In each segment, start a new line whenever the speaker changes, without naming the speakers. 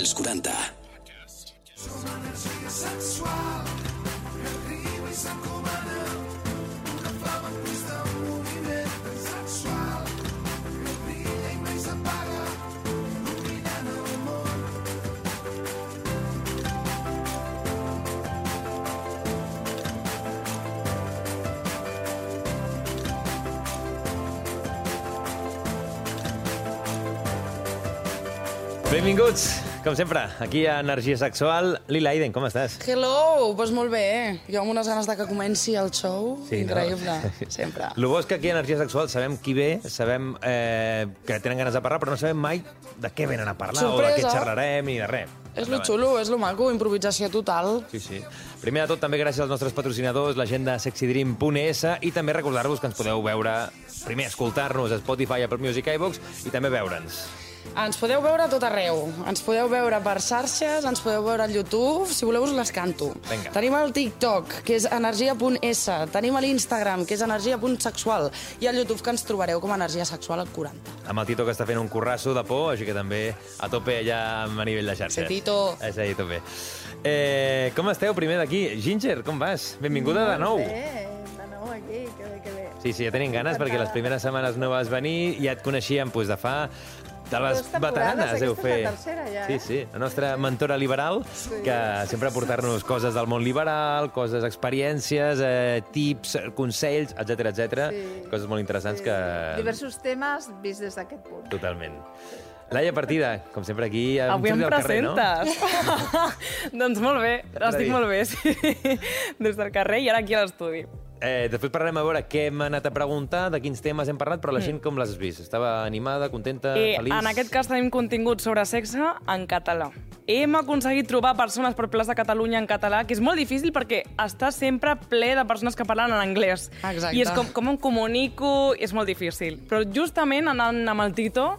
als 40.
Benvinguts, com sempre, aquí a Energia Sexual. Lila Aiden, com estàs?
Hello, doncs molt bé. Jo amb unes ganes de que comenci el show.
Sí, no?
Increïble, sempre.
Lo bo és que aquí a Energia Sexual sabem qui ve, sabem eh, que tenen ganes de parlar, però no sabem mai de què venen a parlar o de què
Sorpresa.
xerrarem ni de res.
És lo xulo, és lo maco, improvisació total.
Sí, sí. Primer de tot, també gràcies als nostres patrocinadors, la gent de sexydream.es, i també recordar-vos que ens podeu veure, primer escoltar-nos a Spotify, Apple Music, iVox, i també veure'ns.
Ens podeu veure a tot arreu. Ens podeu veure per xarxes, ens podeu veure al YouTube. Si voleu us les canto.
Vinga.
Tenim el TikTok, que és energia.s. Tenim a l'Instagram, que és energia.sexual. I al YouTube, que ens trobareu com a Energia Sexual al 40.
Amb el Tito que està fent un currasso de por, així que també a tope allà a nivell de xarxes.
Sí, Tito.
És ahí, a tope. Eh, com esteu primer d'aquí? Ginger, com vas? Benvinguda de nou.
Bé, de nou aquí, que bé, que bé.
Sí, sí, ja tenim ganes perquè les primeres setmanes no vas venir i ja et coneixíem doncs, de fa de les
Dues
veteranes, heu
aquesta és
fet.
la tercera, ja,
Sí,
eh?
sí, la nostra mentora liberal, que sempre aportar-nos coses del món liberal, coses, experiències, eh, tips, consells, etc etc.
Sí.
Coses molt interessants que...
Diversos temes vist des d'aquest punt.
Totalment. Laia Partida, com sempre aquí... amb
Avui em
al carrer, no?
presentes. doncs molt bé, estic molt bé, sí. Des del carrer i ara aquí a l'estudi.
Eh, després parlarem a veure què hem anat a preguntar, de quins temes hem parlat, però la gent com l'has vist? Estava animada, contenta,
I
feliç?
Mm. Eh, en aquest cas tenim contingut sobre sexe en català. Hem aconseguit trobar persones per plaça de Catalunya en català, que és molt difícil perquè està sempre ple de persones que parlen en anglès.
Exacte.
I és com, com em comunico, és molt difícil. Però justament anant amb el Tito,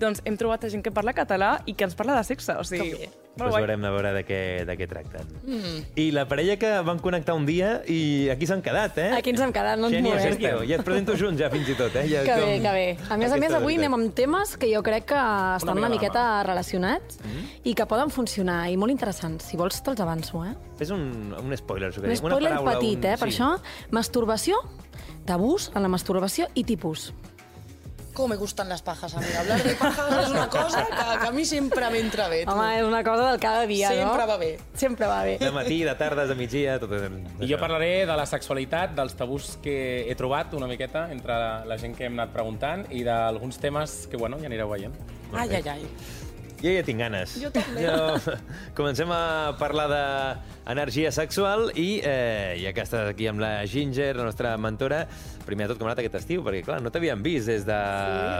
doncs hem trobat gent que parla català i que ens parla de sexe. O sigui, molt
Pues haurem de veure de què, de què tracten. Mm. I la parella que van connectar un dia i aquí s'han quedat, eh?
Aquí ens hem quedat, no ens movem.
Sergio, ja et presento junts ja fins i tot, eh? Ja,
Que bé, que bé. A més a més, avui anem amb temes que jo crec que estan una
la
miqueta relacionats i que poden funcionar i molt interessants. Si vols, te'ls avanço, eh?
Fes un, un spoiler, que
Un
dic, una
spoiler
paraula,
petit,
un...
eh? Per
sí.
això, masturbació, tabús en la masturbació i tipus.
Com me gustan las pajas, a mi. Hablar de pajas és una cosa que, que a mi sempre m'entra bé. tu.
Home, és una cosa del cada dia, no?
Sempre va bé.
Sempre va bé.
De matí, de tardes, de migdia, tot...
I jo parlaré de la sexualitat, dels tabús que he trobat una miqueta entre la, la gent que hem anat preguntant i d'alguns temes que, bueno, ja anireu veient.
Ai, ai, ai.
Jo ja tinc ganes.
Jo també.
Jo... Comencem a parlar d'energia sexual i eh, ja que estàs aquí amb la Ginger, la nostra mentora, primer de tot com ha anat aquest estiu, perquè clar, no t'havíem vist des, de,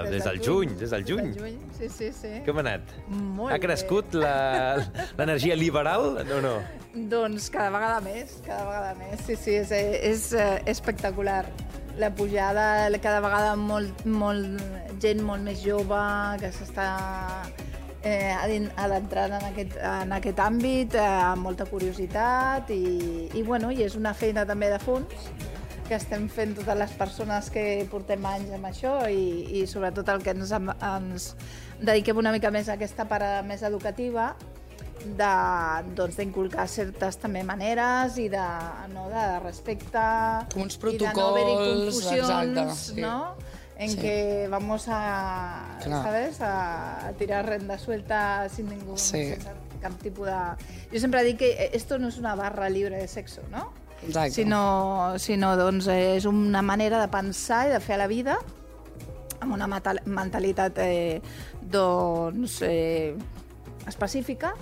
Sí,
des del juny, des del juny.
Des del juny, sí, sí, sí.
Com ha anat?
Molt
ha crescut la- l'energia liberal o no?
Doncs cada vegada més, cada vegada més. Sí, sí, és, és eh, espectacular. La pujada, cada vegada molt, molt gent molt més jove que s'està eh, adentrant en aquest, en aquest àmbit, eh, amb molta curiositat i, i, bueno, i és una feina també de fons que estem fent totes les persones que portem anys amb això i, i sobretot el que ens, ens dediquem una mica més a aquesta part més educativa doncs, d'inculcar certes també maneres i de, no, de respecte
Com uns
i de no haver-hi
protocols,
confusions,
exacte, sí.
no? En
Sí.
que vamos a,
Clar.
¿sabes? A, tirar renda suelta sin ningún
Sí.
sense cap tipus de... Jo sempre dic que esto no és una barra libre de sexo, no?
Exacte.
sinó, sinó doncs, és una manera de pensar i de fer a la vida amb una mentalitat eh, doncs, eh, específica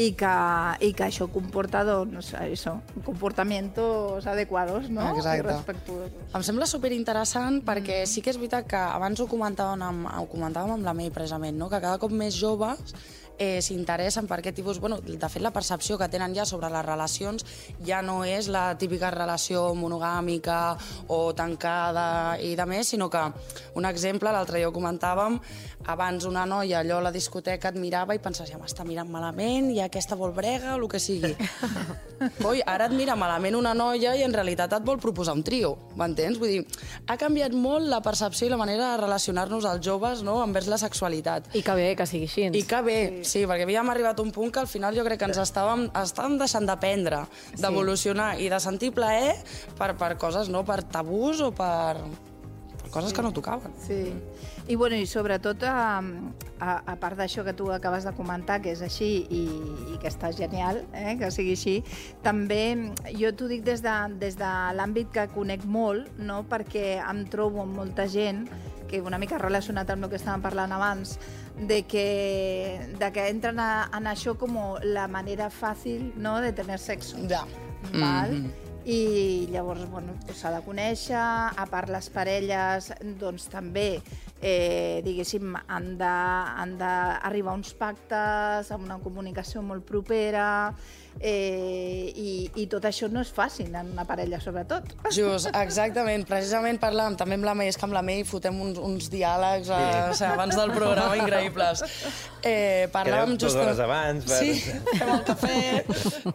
i que, i que això comporta doncs, això, comportamientos adequados no?
Exacte.
i respectuosos.
Em sembla superinteressant perquè sí que és veritat que abans ho comentàvem amb, ho comentàvem amb la May precisament, no? que cada cop més joves eh, s'interessen per aquest tipus... Bueno, de fet, la percepció que tenen ja sobre les relacions ja no és la típica relació monogàmica o tancada i de més, sinó que, un exemple, l'altre dia ho comentàvem, abans una noia allò a la discoteca et mirava i pensaves, ja m'està mirant malament, i aquesta vol brega o el que sigui. Coi, ara et mira malament una noia i en realitat et vol proposar un trio, m'entens? Vull dir, ha canviat molt la percepció i la manera de relacionar-nos als joves no? envers la sexualitat.
I que bé que sigui així.
I que bé, sí, perquè havíem arribat a un punt que al final jo crec que ens estàvem, estàvem deixant d'aprendre, d'evolucionar i de sentir plaer per, per coses, no? Per tabús o per, per coses que no tocaven.
Sí. I, bueno, i sobretot, a, a, a part d'això que tu acabes de comentar, que és així i, i que està genial, eh, que sigui així, també jo t'ho dic des de, des de l'àmbit que conec molt, no? perquè em trobo amb molta gent que una mica relacionat amb el que estàvem parlant abans, de que, de que entren a, en això com la manera fàcil no, de tenir sexo.
Ja.
Val? Mm -hmm i llavors bueno, doncs s'ha de conèixer, a part les parelles doncs també eh, diguéssim han d'arribar a uns pactes amb una comunicació molt propera eh, i, i tot això no és fàcil en una parella sobretot.
Just, exactament. Precisament parlàvem també amb la Mei, és que amb la Mei fotem uns, uns diàlegs eh, o sigui, abans del programa increïbles. Eh, parlàvem
Quedeu dues hores abans per-
Sí, fem el café.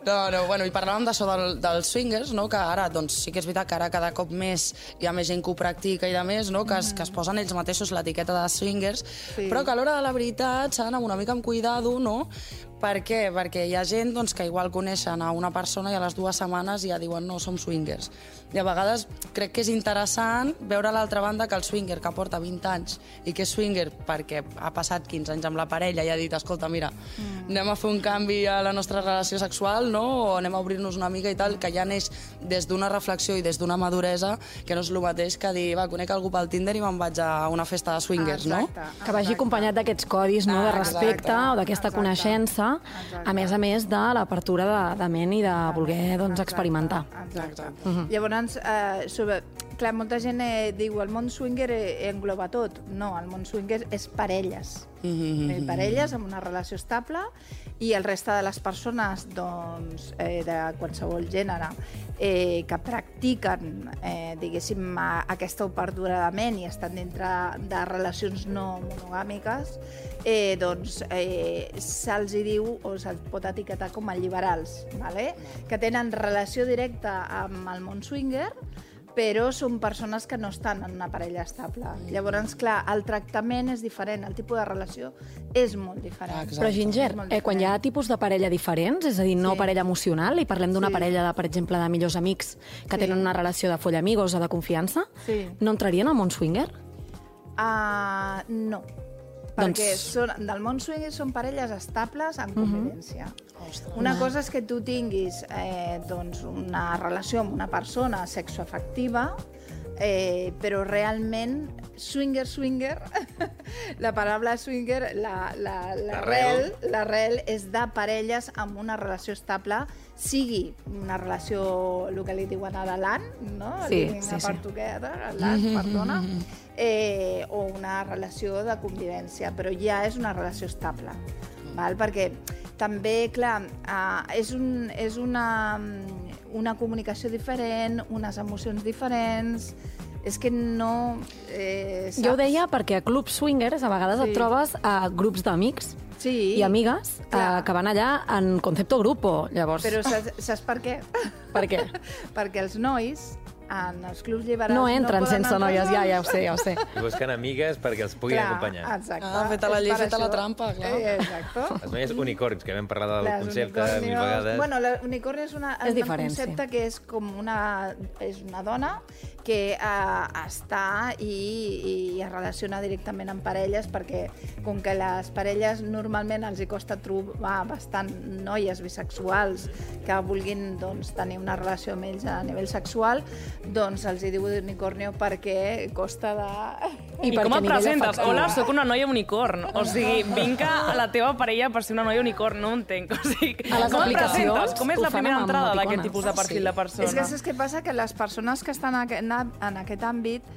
No, no, bueno, i parlàvem d'això del, dels swingers, no? que ara doncs, sí que és veritat que ara cada cop més hi ha més gent que ho practica i de més, no? que, es, que es posen ells mateixos l'etiqueta de swingers,
Sí.
però que a l'hora de la veritat s'ha d'anar una mica amb cuidado, no? Per què? Perquè hi ha gent doncs, que igual coneixen a una persona i a les dues setmanes ja diuen no, som swingers. I a vegades crec que és interessant veure a l'altra banda que el swinger que porta 20 anys i que és swinger perquè ha passat 15 anys amb la parella i ha dit, escolta, mira, mm. anem a fer un canvi a la nostra relació sexual, no? O anem a obrir-nos una mica i tal, que ja neix des d'una reflexió i des d'una maduresa que no és el mateix que dir, va, conec algú pel Tinder i me'n vaig a una festa de swingers, no?
Exacte,
Que vagi
exacte.
acompanyat d'aquests codis no, de
Ah,
respecte
exacte.
o d'aquesta
Exacte.
coneixença,
Exacte.
a més a més de l'apertura de, de ment i de voler doncs,
Exacte,
experimentar.
Exacte. Uh -huh. Llavors, eh, sobre, clar, molta gent eh, diu el món swinger eh, engloba tot. No, el món swinger és parelles. Mm -hmm. Parelles amb una relació estable i el reste de les persones doncs, eh, de qualsevol gènere eh, que practiquen eh, diguéssim, aquesta obertura de ment i estan dintre de relacions no monogàmiques eh, doncs eh, se'ls diu o se'ls pot etiquetar com a liberals, vale? que tenen relació directa amb el món swinger, però són persones que no estan en una parella estable. Llavors, clar, el tractament és diferent, el tipus de relació és molt diferent.
Exacte.
Però, Ginger, eh, quan hi ha tipus de parella diferents, és a dir, no
Sí.
parella emocional, i parlem d'una
Sí.
parella, de, per exemple, de millors amics que
Sí.
tenen una relació de follamigos o de confiança,
Sí.
no entrarien al món swinger?
Uh, no.
Doncs-
Perquè són, del món swinger són parelles estables en convivència. Una cosa és que tu tinguis eh, doncs una relació amb una persona sexoafectiva, eh, però realment swinger, swinger, la paraula swinger, la- la- l'arrel. la, l'arrel és de parelles amb una relació estable, sigui una relació, el que li diuen ara l'an, no?
Sí,
Living
sí, sí.
together, l'an, perdona, eh, o una relació de convivència, però ja és una relació estable, val? perquè també, clar, eh, és, un, és una, una comunicació diferent, unes emocions diferents, és que no... Eh, saps?
Jo ho deia perquè a clubs swingers a vegades
Sí.
et trobes a grups d'amics
sí,
i amigues eh,
Clar.
que van allà en concepto grupo. Llavors,
Però saps, saps per què?
per què?
perquè els nois en els clubs liberals
No entren
poden
sense noies, ja, ja ho sé, ja ho sé.
I busquen amigues perquè els puguin
Clar,
acompanyar.
Exacte.
Ah, feta la
És
llei, feta la
això.
trampa, clar.
Eh, exacte.
Les noies unicorns, que vam parlar del
Les
concepte mil
unicornios-
vegades.
Bueno, l'unicorn és, una,
És
un
diferent,
concepte
sí.
que és com una, és una dona que eh, està i, i es relaciona directament amb parelles perquè com que les parelles normalment els hi costa trobar bastant noies bisexuals que vulguin doncs, tenir una relació amb ells a nivell sexual, doncs els hi diu unicornio perquè costa de...
I,
perquè
com et presentes? Hola, sóc una noia unicorn. O sigui, vinc a la teva parella per ser una noia unicorn, no ho entenc. O sigui,
A les
com et
aplicacions
presentes? Com és la primera entrada d'aquest tipus de perfil de persona?
És que saps què passa? Que les persones que estan en aquest, en aquest àmbit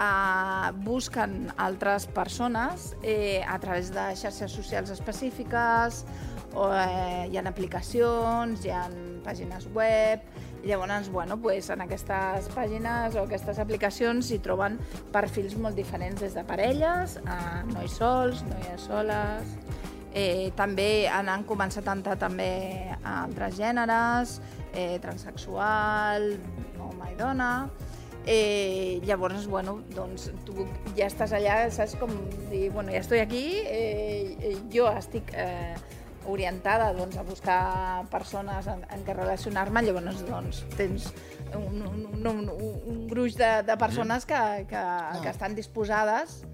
eh, busquen altres persones eh, a través de xarxes socials específiques, o eh, hi ha aplicacions, hi ha pàgines web, i llavors, bueno, pues, en aquestes pàgines o aquestes aplicacions s'hi troben perfils molt diferents des de parelles, a nois sols, noies soles... Eh, també han, començat a entrar també a altres gèneres, eh, transexual, home i dona, Eh, llavors, bueno, doncs tu ja estàs allà, saps com dir, bueno, ja estic aquí, eh, eh, jo estic eh, orientada doncs, a buscar persones en, en què relacionar-me, llavors doncs, tens un, un, un, un, un gruix de, de persones que, que, que estan disposades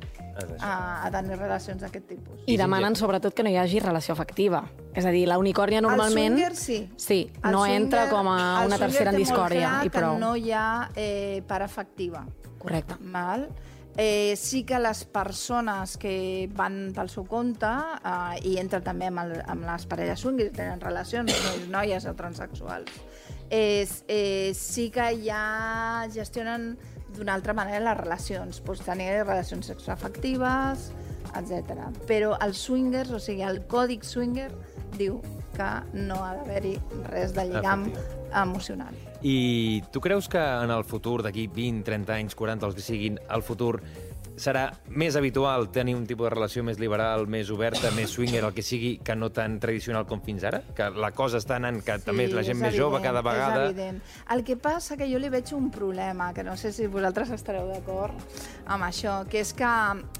a, a tenir relacions d'aquest tipus.
I demanen sobretot que no hi hagi relació afectiva. És a dir, la unicòrnia normalment...
El swinger, sí.
Sí,
El
no
swinger-
entra com a una tercera en
té molt
discòrdia
clar
i prou.
que no hi ha eh, part afectiva.
Correcte.
Val? Eh, sí que les persones que van pel seu compte eh, i entren també amb, el, amb les parelles swingers, tenen relacions, nois, noies o transexuals, eh, eh, sí que ja gestionen d'una altra manera les relacions, pots tenir relacions sexoafectives, etc. Però els swingers, o sigui, el còdic swinger diu que no ha d'haver-hi res de lligam emocional.
I tu creus que en el futur, d'aquí 20, 30 anys, 40, els que siguin, el futur serà més habitual tenir un tipus de relació més liberal, més oberta, més swinger, el que sigui, que no tan tradicional com fins ara? Que la cosa està anant, que també la gent
és
més jove cada vegada...
És evident. El que passa que jo li veig un problema, que no sé si vosaltres estareu d'acord amb això, que és que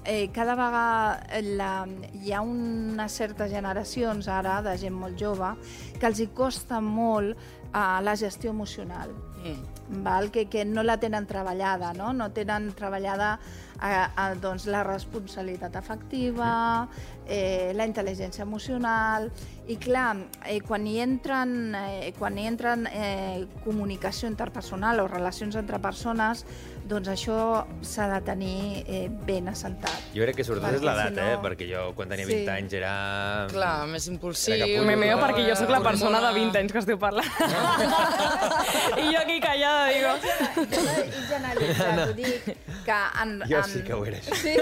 eh, cada vegada la, hi ha unes certes generacions ara de gent molt jove que els hi costa molt eh, la gestió emocional val? Que, que no la tenen treballada, no? no tenen treballada eh, eh, doncs, la responsabilitat afectiva, eh, la intel·ligència emocional, i clar, eh, quan hi entren, eh, quan hi entren eh, comunicació interpersonal o relacions entre persones, doncs això s'ha de tenir eh, ben assentat.
Jo crec que sobretot
Perquè
és l'edat,
si no-
eh? Perquè jo, quan tenia 20
Sí.
anys, era...
Clar, més impulsiu.
Era capullo,
Me meo perquè jo sóc la persona de
Hormona.
20 anys que esteu parlant. I jo aquí callada, digo...
Jo no he generalitzat, no. dic que en...
Jo sí que ho era, això.
Sí?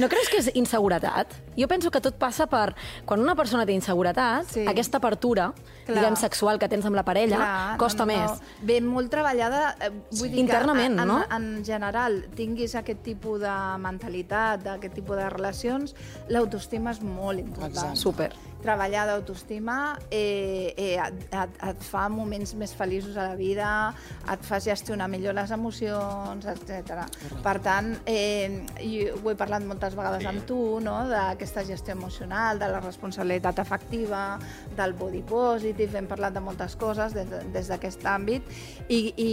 No creus que és inseguretat? Jo penso que tot passa per... Quan una persona té inseguretat,
Sí.
aquesta apertura,
Clar.
diguem, sexual que tens amb la parella,
Clar,
costa
no, no,
més.
No. Ve molt treballada, eh, vull dir
Internament,
que en,
no?
en, en general tinguis aquest tipus de mentalitat, d'aquest tipus de relacions, l'autoestima és molt important.
Exacte.
Super.
Treballar d'autoestima eh, eh, et, et, et fa moments més feliços a la vida, et fa gestionar millor les emocions, etc. Per tant, eh, jo ho he parlat moltes vegades
Sí.
amb tu, no? d'aquesta gestió emocional, de la responsabilitat afectiva, del body positive, hem parlat de moltes coses des, de- des d'aquest àmbit i, i,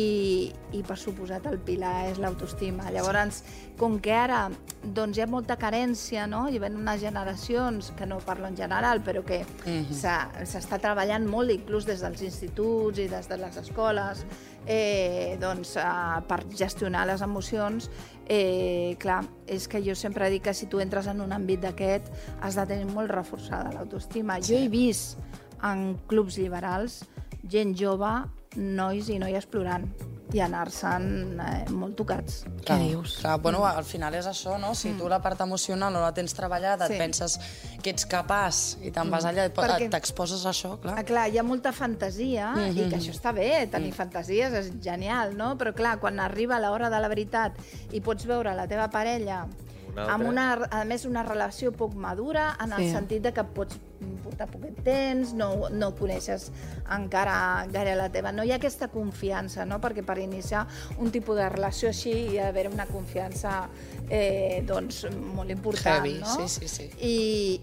i per suposat el pilar és l'autoestima. Llavors, com que ara doncs, hi ha molta carència, no? hi ha unes generacions, que no parlo en general, però que s'ha- s'està treballant molt, inclús des dels instituts i des de les escoles, eh, doncs, eh, per gestionar les emocions, eh, clar, és que jo sempre dic que si tu entres en un àmbit d'aquest has de tenir molt reforçada l'autoestima. Jo he vist en clubs liberals gent jove, nois i noies plorant i anar-se'n eh, molt tocats.
Clar,
dius?
Clar, bueno, al final és això, no? Si tu la part emocional no la tens treballada,
Sí.
et penses que ets capaç i te'n vas allà i t'exposes a això, clar.
Ah, clar, hi ha molta fantasia mm -hmm. i que això està bé, tenir mm. fantasies és genial, no? Però clar, quan arriba l'hora de la veritat i pots veure la teva parella
Una
amb una, a més una relació poc madura, en el
Sí.
sentit de que pots portar poquet temps, no, no coneixes encara gaire la teva. No hi ha aquesta confiança, no? Perquè per iniciar un tipus de relació així hi ha d'haver una confiança eh, doncs, molt important,
Heavy,
no?
sí, sí, sí.
I,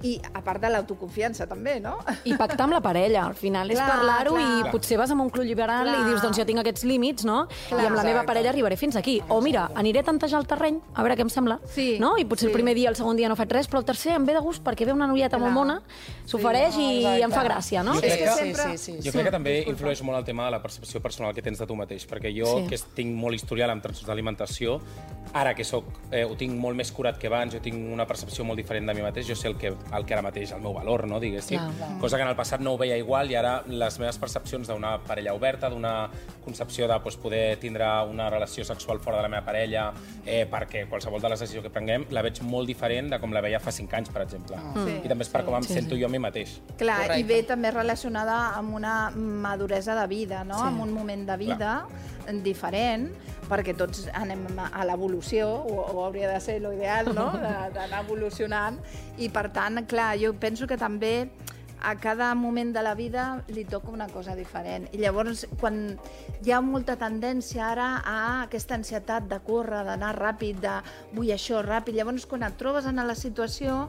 I a part de l'autoconfiança, també, no?
I pactar amb la parella, al final és
Clar,
parlar-ho
clar.
i potser vas amb un club liberal
Clar.
i dius, doncs jo tinc aquests límits, no?
Clar.
I amb la meva
Exacte.
parella arribaré fins aquí. O mira, aniré a tantejar el terreny, a veure què em sembla.
Sí,
no? I potser
sí.
el primer dia, el segon dia no faig res, però el tercer em ve de gust perquè ve una noieta molt
Clar.
mona, s'ofereix i
exacte.
em fa gràcia, no?
Jo crec
que sempre-
Sí, sí,
Jo
sí.
crec que també influeix molt el tema de la percepció personal que tens de tu mateix, perquè jo,
Sí.
que tinc molt historial amb trastorns d'alimentació, ara que soc, eh, ho tinc molt més curat que abans, jo tinc una percepció molt diferent de mi mateix, jo sé el que, el que ara mateix, el meu valor, no, diguéssim.
Clar, clar.
Cosa que en el passat no ho veia igual i ara les meves percepcions d'una parella oberta, d'una concepció de doncs, poder tindre una relació sexual fora de la meva parella, eh, perquè qualsevol de les decisions que prenguem la veig molt diferent de com la veia fa 5 anys, per exemple.
Sí.
I també és per com em
Sí,
sento
sí.
jo mi mateix.
Clar,
Correcte.
i ve també relacionada amb una maduresa de vida, no?
Sí.
Amb un moment de vida diferent, perquè tots anem a l'evolució, o, o hauria de ser l'ideal, no? D'anar evolucionant. I, per tant, clar, jo penso que també a cada moment de la vida li toca una cosa diferent. I llavors, quan hi ha molta tendència ara a aquesta ansietat de córrer, d'anar ràpid, de vull això ràpid, llavors quan et trobes en la situació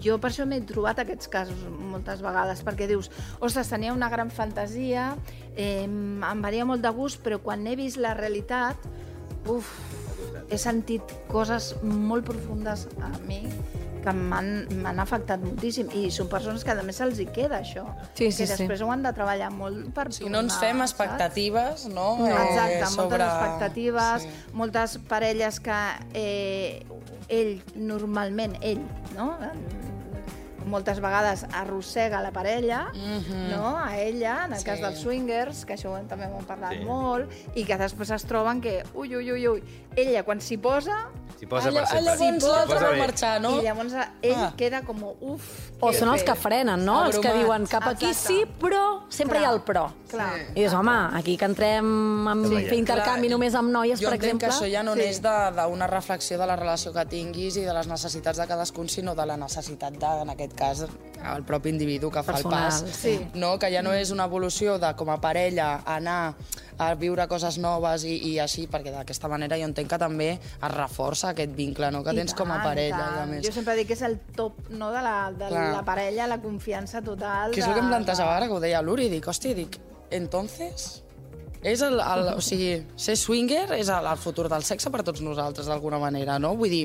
jo per això m'he trobat aquests casos moltes vegades, perquè dius, ostres, tenia una gran fantasia, eh, em venia molt de gust, però quan he vist la realitat, uf, he sentit coses molt profundes a mi que m'han afectat moltíssim i són persones que a més se'ls hi queda això
Sí, sí,
que
sí.
després ho han de treballar molt per
Si no ens
tornar,
fem
saps?
expectatives, no?
No. Exacte,
Eh,
moltes expectatives, sí. moltes parelles que eh, ell, normalment, ell, no? Moltes vegades arrossega la parella, no? a ella, en el
Sí.
cas dels swingers, que això també ho hem parlat
Sí.
molt, i que després es troben que, ui, ui, ui, ui, ella quan s'hi posa,
S'hi posa
Alla-
per sempre.
Llavors l'altre
posa
va marxar, no?
i llavors ell
Ah.
queda com, uf...
O són els que frenen, no? Els que
Abrumats.
diuen cap aquí
Exacte.
sí, però sempre hi ha el però.
Clar.
I dius, home, aquí que entrem a
Sí.
fer intercanvi
Clar,
només amb noies,
jo
per
entenc
exemple...
que això ja no
Sí.
neix de- d'una reflexió de la relació que tinguis i de les necessitats de cadascun, sinó de la necessitat de, en aquest cas, el propi individu que fa
Personal,
el pas.
sí.
No? Que ja no és una evolució de, com a parella, anar a viure coses noves i, i així, perquè d'aquesta manera jo entenc que també es reforça aquest vincle no? que
I
tens com a
tant,
parella.
tant.
I a més.
Jo sempre dic que és el top no, de, la, de
Clar.
la parella, la confiança total.
Que és
de...
el que em plantejava ara, que ho deia l'Uri, dic, hòstia, dic, entonces... És el, el, o sigui, ser swinger és el, el futur del sexe per tots nosaltres, d'alguna manera, no? Vull dir,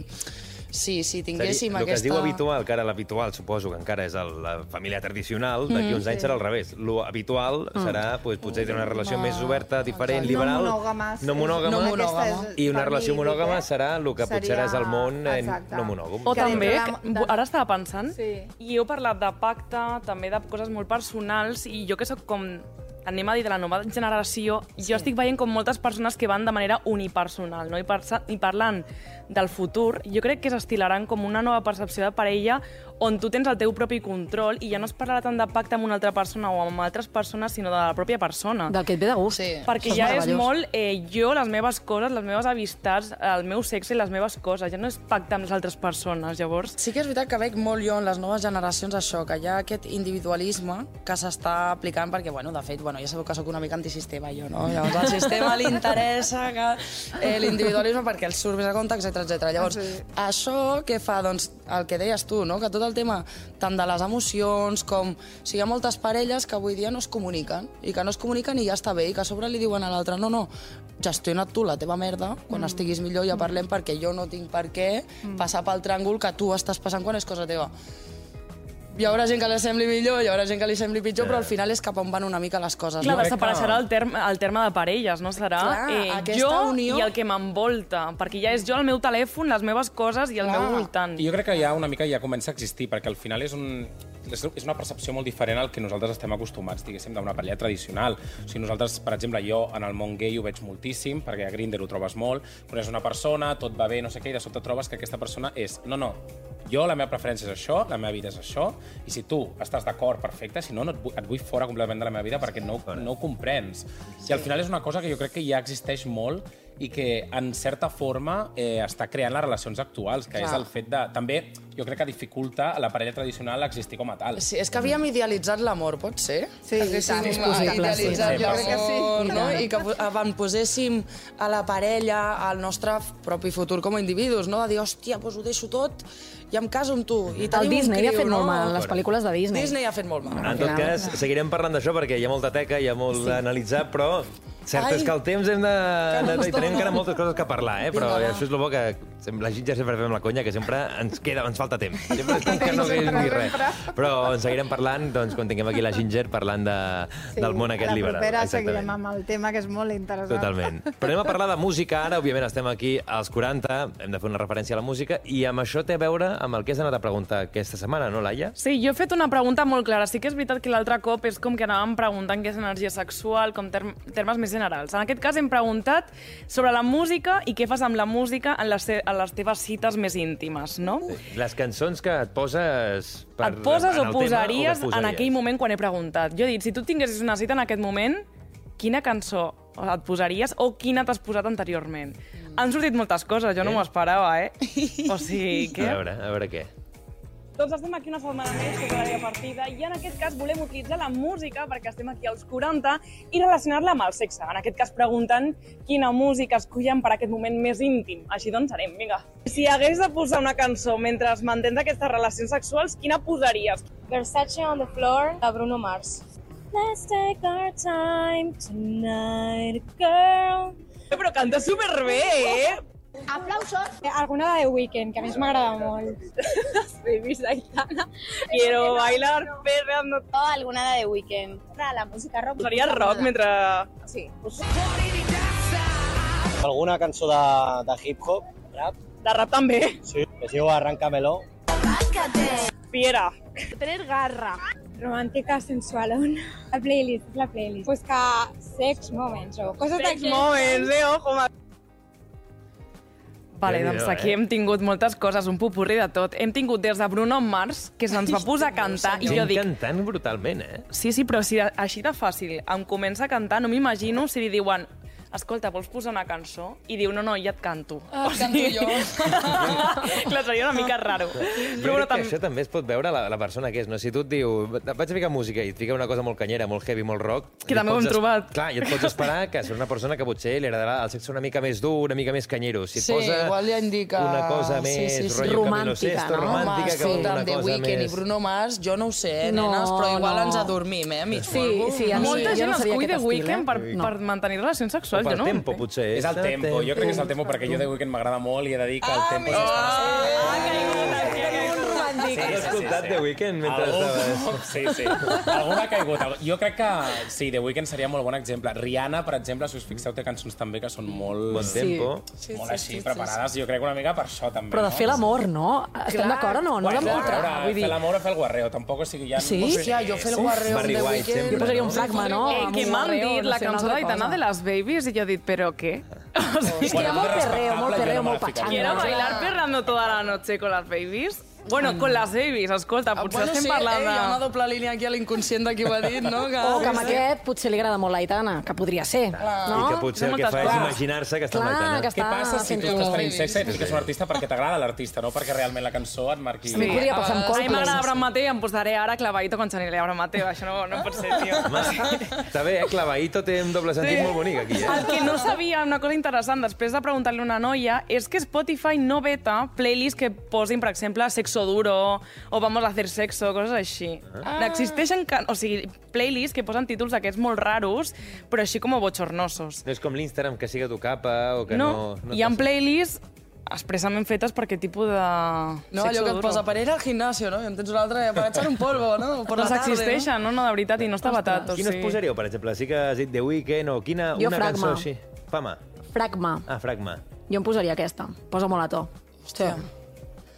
si, si tinguéssim
el que es
aquesta...
diu habitual, que ara l'habitual suposo que encara és el, la família tradicional, d'aquí uns anys serà al revés. Lo habitual serà, pues, potser tenir una relació més oberta, diferent,
No
liberal.
monògames.
No monògama.
No
Aquesta
monògama.
és
I una relació monògama
eh?
serà el que potser
Seria-
és el món
Exacte.
no monògam.
O
Que
també, que, ara estava pensant,
Sí.
i heu parlat de pacte, també de coses molt personals, i jo que sóc com anem a dir de la nova generació, sí. jo estic veient com moltes persones que van de manera unipersonal, no? I, parsa, i parlant del futur, jo crec que s'estilaran com una nova percepció de parella on tu tens el teu propi control i ja no es parlarà tant de pacte amb una altra persona o amb altres persones, sinó de la pròpia persona.
Del que et ve de gust.
Sí.
Perquè
Això
ja és molt eh, jo, les meves coses, les meves amistats, el meu sexe i les meves coses. Ja no és pacte amb les altres persones, llavors...
Sí que és veritat que veig molt jo en les noves generacions això, que hi ha aquest individualisme que s'està aplicant perquè, bueno, de fet, bueno, ja sabeu que sóc una mica antisistema jo, no? Llavors al sistema li interessa que eh, l'individualisme perquè els surt més a compte, etc etc. Llavors,
Sí.
això què fa? Doncs el que deies tu, no? Que tot el tema tant de les emocions com... O sigui, hi ha moltes parelles que avui dia no es comuniquen i que no es comuniquen i ja està bé i que a sobre li diuen a l'altre no, no, gestiona't tu la teva merda, quan mm. estiguis millor ja parlem perquè jo no tinc per què passar pel tràngol que tu estàs passant quan és cosa teva. Hi haurà gent que li sembli millor, hi haurà gent que li sembli pitjor, però al final és cap on van una mica les coses.
Clar,
no?
desapareixerà el terme, el terme de parelles, no? Serà
Clar,
eh,
aquesta
jo
unió-
i el que m'envolta, perquè ja és jo, el meu telèfon, les meves coses i el
Clar.
meu voltant.
I jo crec que ja una mica ja comença a existir, perquè al final és, un, és és una percepció molt diferent al que nosaltres estem acostumats, diguéssim, d'una parella tradicional. O sigui, nosaltres, per exemple, jo en el món gay ho veig moltíssim, perquè a Grindr ho trobes molt, coneixes una persona, tot va bé, no sé què, i de sobte trobes que aquesta persona és, no, no, jo la meva preferència és això, la meva vida és això, i si tu estàs d'acord, perfecte, si no, no et, vull, et vull fora completament de la meva vida perquè no, no ho comprens. I al final és una cosa que jo crec que ja existeix molt i que, en certa forma, eh, està creant les relacions actuals, que
Clar.
és el fet de... També, jo crec que dificulta a la parella tradicional existir com a tal.
Sí, és que havíem idealitzat l'amor, pot ser?
Sí,
Haguéssim
tant.
És possible,
idealitzat
sí. Jo crec
que sí.
no? I que avant poséssim a la parella, al nostre propi futur com a individus, no? De dir, hòstia, doncs ho deixo tot i em caso amb tu. I
El
tenim un
Disney ha
criu,
fet
no?
molt mal, les pel·lícules de Disney.
Disney ha fet molt mal.
En tot cas, seguirem parlant d'això perquè hi ha molta teca, hi ha molt sí. d'analitzar, però cert
Ai.
és que el temps hem de...
no
de
es
tenim encara moltes coses que parlar, eh? però
Vinga, va.
això és el bo que la Ginger sempre fem la conya, que sempre ens queda, ens falta temps. Sempre és com que no
Sempre,
quedi res. Però en seguirem parlant doncs, quan tinguem aquí la Ginger parlant de, del món aquest
a la
liberal.
propera
Exactament.
seguirem amb el tema, que és molt interessant.
Totalment. Però anem a parlar de música ara. Òbviament estem aquí als 40, hem de fer una referència a la música, i amb això té a veure amb el que has anat a preguntar aquesta setmana, no, Laia?
Sí, jo he fet una pregunta molt clara. Sí que és veritat que l'altre cop és com que anàvem preguntant què és energia sexual, com term termes més generals. En aquest cas hem preguntat sobre la música i què fas amb la música en les, en les teves cites més íntimes, no? Sí.
Les cançons que et poses... Per,
et poses
en
o
el
posaries,
tema, o que
en aquell moment quan he preguntat. Jo he dit, si tu tinguessis una cita en aquest moment, quina cançó et posaries o quina t'has posat anteriorment? Han sortit moltes coses, jo no
Eh?
m'ho esperava, eh? O sigui,
A
què?
veure, a veure què.
Doncs estem aquí una setmana més, que és l'àrea partida, i en aquest cas volem utilitzar la música, perquè estem aquí als 40, i relacionar-la amb el sexe. En aquest cas preguntant quina música escollen per aquest moment més íntim. Així doncs serem, vinga. Si hagués de posar una cançó mentre mantens aquestes relacions sexuals, quina posaries?
Versace on the floor, de Bruno Mars. Let's take our time tonight, girl.
Però canta superbé, eh?
Aplausos. Alguna de The Weeknd, que a mi m'agrada molt.
Las babies d'Aitana. Quiero bailar perreando.
O alguna de The Weeknd. La música rock.
Posaria rock mentre...
Sí.
Alguna cançó de, de hip-hop, rap,
De rap també.
sí, es diu Arráncamelo.
Fiera.
Tener garra. Romàntica sensualona. La playlist, la playlist. Pues que sex moments o coses
Sex moments, eh? Ojo. Vale, doncs aquí
eh?
hem tingut moltes coses, un popurri de tot. Hem tingut des de Bruno Mars, que se'ns va posar a cantar, i jo dic,
cantant brutalment, eh?
sí, sí, però si així de fàcil em comença a cantar, no m'imagino si li diuen escolta, vols posar una cançó? I diu, no, no, ja et canto.
Ah, et canto jo.
Clar, seria una mica raro. Però bueno, tam...
això també es pot veure la, la persona que és, no? Si tu et diu, vaig a ficar música i et fica una cosa molt canyera, molt heavy, molt rock...
Que també ho hem
es-
trobat.
Clar, i et pots esperar que serà una persona que potser li agradarà el sexe una mica més dur, una mica més canyero. Si
Sí,
posa
igual ja indica-
una cosa
sí,
més
sí, sí.
rotllo Camilo
Romàntica,
Sesto,
no?
romàntica,
Home,
que una
escolta'm, The
cosa
Weeknd
més...
i Bruno Mars, jo no ho sé, eh,
No,
nenes, però igual
no.
ens adormim, eh, mig
Sí, sí, a mi
Molta
jo
gent
no
escull Weeknd
eh?
per, per mantenir relacions
O
sexuals.
Pel
jo no
tempo, potser.
És el tempo, jo crec que és el tempo, perquè jo The Weeknd m'agrada molt i he de dir que el tempo s'està...
Has escoltat The Weeknd mentre estaves...
Algú... Sí, sí. Alguna ha caigut. Jo crec que sí, The Weeknd seria molt bon exemple. Rihanna, per exemple, si us fixeu, té cançons també que són molt...
Bon tempo.
Sí,
molt així, preparades, jo crec una mica per això també.
Però de fer l'amor, no? Estem d'acord o no? No
Bueno, a
d'empotrar,
veure,
vull dir...
fer l'amor o fer el guarreo, tampoc, o sigui, ja...
Sí?
No sé.
Hòstia, jo fer el guarreo amb
Barry
The Weeknd...
Jo posaria
no?
un flagma, no?
Eh, que m'han dit la cançó d'Aitana de les Babies i jo he dit, però què? O sigui,
ha molt perreo, molt perreo, molt pachanga.
Quiero bailar perrando toda la noche con las babies. Bueno, con las babies, escolta,
Ah,
potser
bueno,
estem
sí,
parlant
eh, hi ha una
de...
doble línia aquí a l'inconscient de qui ho ha dit, no? Que...
O que amb aquest potser li agrada molt l'Aitana, que podria ser, no?
I que potser
Són
el que fa és imaginar-se que està
Clar,
amb l'Aitana.
que
Què passa si
fent
tu estàs tenint sexe i dius que és un artista perquè t'agrada l'artista, no perquè realment la cançó et marqui...
A mi podria passar amb
A mi
Coldplay.
m'agrada Abraham Mateo i em posaré ara clavadito con Chanel Abraham Mateo. Això no, no pot ser, tio.
Home, està bé, eh? Clavaïto té un doble sentit molt bonic aquí, eh?
El que no sabia, una cosa interessant, després de preguntar-li a una noia, és que Spotify no veta playlists que posin, per exemple, sexo duro o vamos a hacer sexo, coses així. Ah. Existeixen, can... o sigui, playlists que posen títols d'aquests molt raros, però així com bochornosos.
No és com l'Instagram, que siga tu capa o que no...
No,
no
hi ha
passa.
playlists expressament fetes per aquest tipus de
No, allò que et posa per ir al gimnasio, no? I en tens un altre per echar un polvo, no? Per la
Doncs existeixen, no? no, de veritat, i no està vetat. O
Quina us
sigui...
posaríeu, per exemple? Sí que has dit The Weeknd o quina
Jo
una
Fragma.
cançó així? Fama.
Fragma.
Ah, Fragma.
Jo em posaria aquesta. Posa molt a to. Hòstia.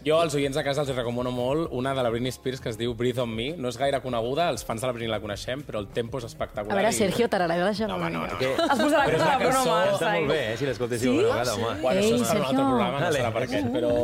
Jo als oients a casa els recomano molt una de la Britney Spears que es diu Breathe on Me. No és gaire coneguda, els fans de la Britney la coneixem, però el tempo és espectacular.
A veure, Sergio, t'agrada deixar
No, home, no, no.
Que...
Es posarà
Però és
com
una
la Bruno Mars.
Està molt bé, eh, si l'escoltéssiu una vegada, home.
Bueno,
Ei,
això és per un altre programa, no serà per què, però,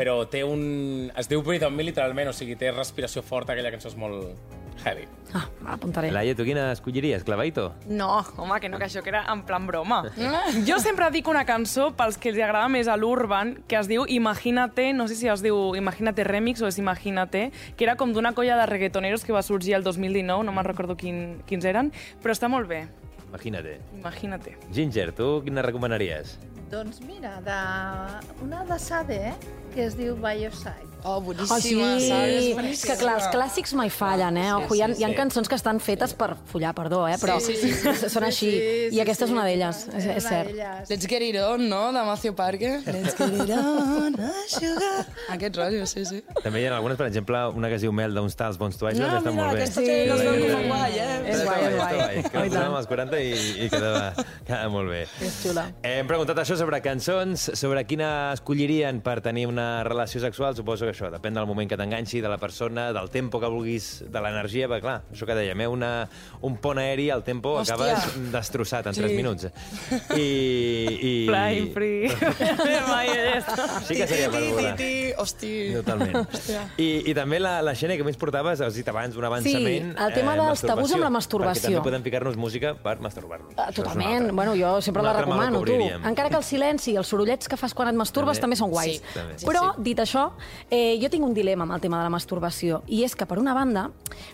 però té un... Es diu Breathe on Me, literalment, o sigui, té respiració forta, aquella cançó és molt heavy.
Ah, me l'apuntaré.
Laia, tu quina escolliries? Clavaito?
No, home, que no, que això que era en plan broma. Jo sempre dic una cançó pels que els agrada més a l'Urban, que es diu Imagínate, no sé si es diu Imagínate Remix o és Imagínate, que era com d'una colla de reggaetoneros que va sorgir el 2019, no me'n recordo quin, quins eren, però està molt bé.
Imagina't.
Imagínate.
Ginger, tu quina recomanaries?
Doncs mira, de... una de Sade, eh? que es diu By Your Side.
Oh,
Oh, sí,
boníssima, saps?
és que clar, els clàssics mai fallen, eh? Ojo, hi ha, hi ha cançons que estan fetes per follar, perdó, eh? Però
Sí, sí, sí.
són així. I aquesta és una d'elles, és, és cert.
Let's get it on, no?, de Matthew Parker. Let's get it on, ah, sugar. Aquest rotllo, sí, sí.
També hi ha algunes, per exemple, una que es diu Mel d'uns tals bons tuaix,
No,
que està
mira,
molt bé.
aquesta sí. no es veu que fa guai, eh?
És guai, és guai.
Que la posàvem als 40 i, i quedava, quedava molt bé.
És xula.
Hem preguntat això sobre cançons, sobre quina escollirien per tenir una relació sexual. Suposo que això depèn del moment que t'enganxi, de la persona, del tempo que vulguis, de l'energia, perquè clar, això que dèiem, eh? Una, un pont aeri, el tempo,
Hòstia.
acabes destrossat en 3
Sí.
minuts. I, i...
Flying free. Mai he estat.
Sí que seria per volar.
ti, ti, hosti.
Totalment. I, I també la, la Xènia que més portaves, has dit abans, un avançament...
Sí, el tema dels tabús amb la masturbació.
Perquè també podem ficar-nos música per masturbar-nos.
Uh,
una
totalment. Bueno, jo sempre la recomano, tu. Encara que el silenci i els sorollets que fas quan et masturbes
També.
també, són guais.
Sí,
també.
Però, dit això, eh, Eh, jo tinc un dilema amb el tema de la masturbació, i és que, per una banda,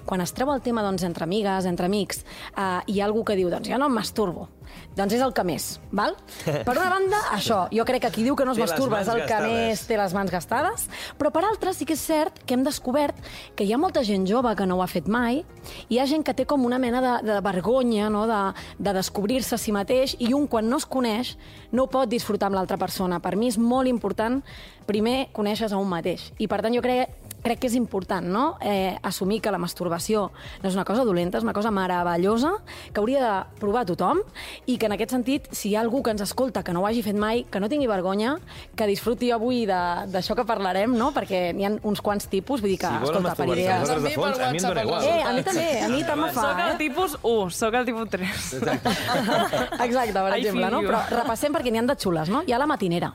quan es treu el tema doncs, entre amigues, entre amics, eh, hi ha algú que diu, doncs ja no em masturbo. Doncs és el que més, val? Per una banda, això, jo crec que qui diu que no es
Té
masturba és el que
gastades.
més té les mans gastades, però per altres sí que és cert que hem descobert que hi ha molta gent jove que no ho ha fet mai, i hi ha gent que té com una mena de, de vergonya no? de, de descobrir-se a si mateix, i un quan no es coneix no pot disfrutar amb l'altra persona. Per mi és molt important primer conèixer a un mateix. I per tant jo crec crec que és important no? eh, assumir que la masturbació no és una cosa dolenta, és una cosa meravellosa que hauria de provar tothom i que en aquest sentit, si hi ha algú que ens escolta que no ho hagi fet mai, que no tingui vergonya, que disfruti avui de- d'això que parlarem, no? perquè n'hi ha uns quants tipus, vull dir que,
Si
escolta, per idees...
nosaltres de fons, a mi em dóna igual.
Eh, a mi també, a mi tant me fa,
Soc el
eh?
tipus 1, soc el tipus 3.
Exacte, per
I
exemple, no? Però repassem perquè n'hi han de xules, no? Hi ha la matinera.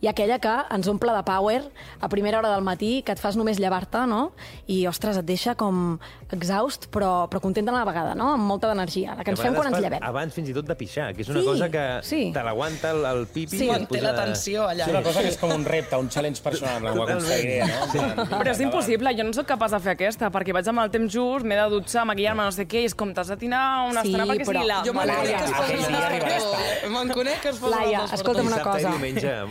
Hi ha aquella que ens omple de power a primera hora del matí, que et fas només llevar-te, no? I, ostres, et deixa com exhaust, però, però contenta a la vegada, no? Amb molta d'energia, la que ens fem quan ens llevem.
Abans fins i tot de pixar, que és una
Sí,
cosa que
sí.
te l'aguanta el, el pipi.
Sí.
i et
Manté la tensió allà.
És una cosa que és com un repte, un challenge personal, ho aconseguiré, no? Vinga,
Però és impossible, jo no sóc capaç de fer aquesta, perquè vaig amb el temps just, m'he de dutxar, maquillar-me, no sé què, i és com t'has de tirar una
Sí,
estona perquè
però
sigui la...
Jo me'n conec que es
arribaràs
despertador. Me'n conec que es posen
Laia, escolta'm una cosa.